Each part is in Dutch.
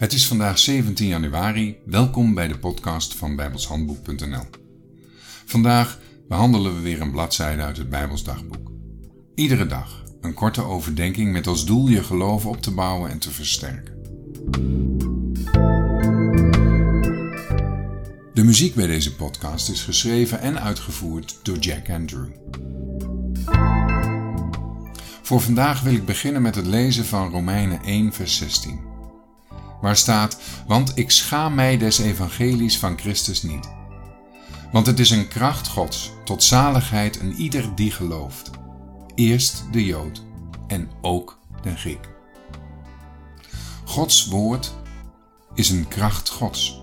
Het is vandaag 17 januari. Welkom bij de podcast van bijbelshandboek.nl. Vandaag behandelen we weer een bladzijde uit het Bijbelsdagboek. Iedere dag een korte overdenking met als doel je geloof op te bouwen en te versterken. De muziek bij deze podcast is geschreven en uitgevoerd door Jack Andrew. Voor vandaag wil ik beginnen met het lezen van Romeinen 1, vers 16 waar staat: Want ik schaam mij des evangelies van Christus niet. Want het is een kracht Gods tot zaligheid en ieder die gelooft. Eerst de Jood en ook de Griek. Gods woord is een kracht Gods.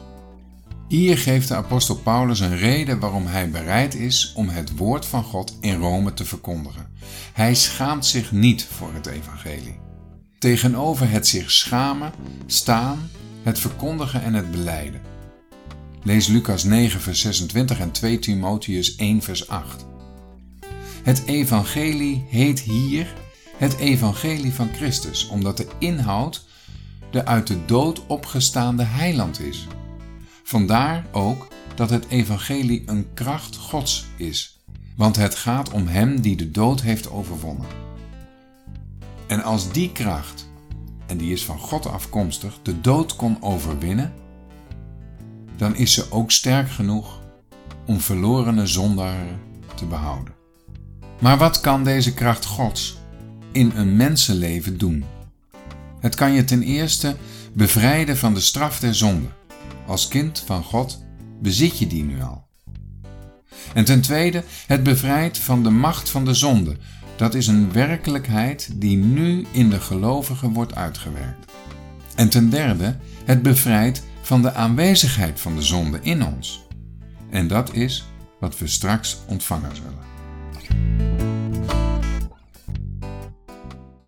Hier geeft de apostel Paulus een reden waarom hij bereid is om het woord van God in Rome te verkondigen. Hij schaamt zich niet voor het evangelie. Tegenover het zich schamen staan het verkondigen en het beleiden. Lees Lucas 9, vers 26 en 2 Timotheus 1, vers 8. Het evangelie heet hier het evangelie van Christus, omdat de inhoud de uit de dood opgestaande heiland is. Vandaar ook dat het evangelie een kracht Gods is, want het gaat om Hem die de dood heeft overwonnen. En als die kracht, en die is van God afkomstig, de dood kon overwinnen, dan is ze ook sterk genoeg om verlorene zondaren te behouden. Maar wat kan deze kracht Gods in een mensenleven doen? Het kan je ten eerste bevrijden van de straf der zonde. Als kind van God bezit je die nu al. En ten tweede, het bevrijdt van de macht van de zonde, dat is een werkelijkheid die nu in de gelovigen wordt uitgewerkt. En ten derde, het bevrijdt van de aanwezigheid van de zonde in ons. En dat is wat we straks ontvangen zullen.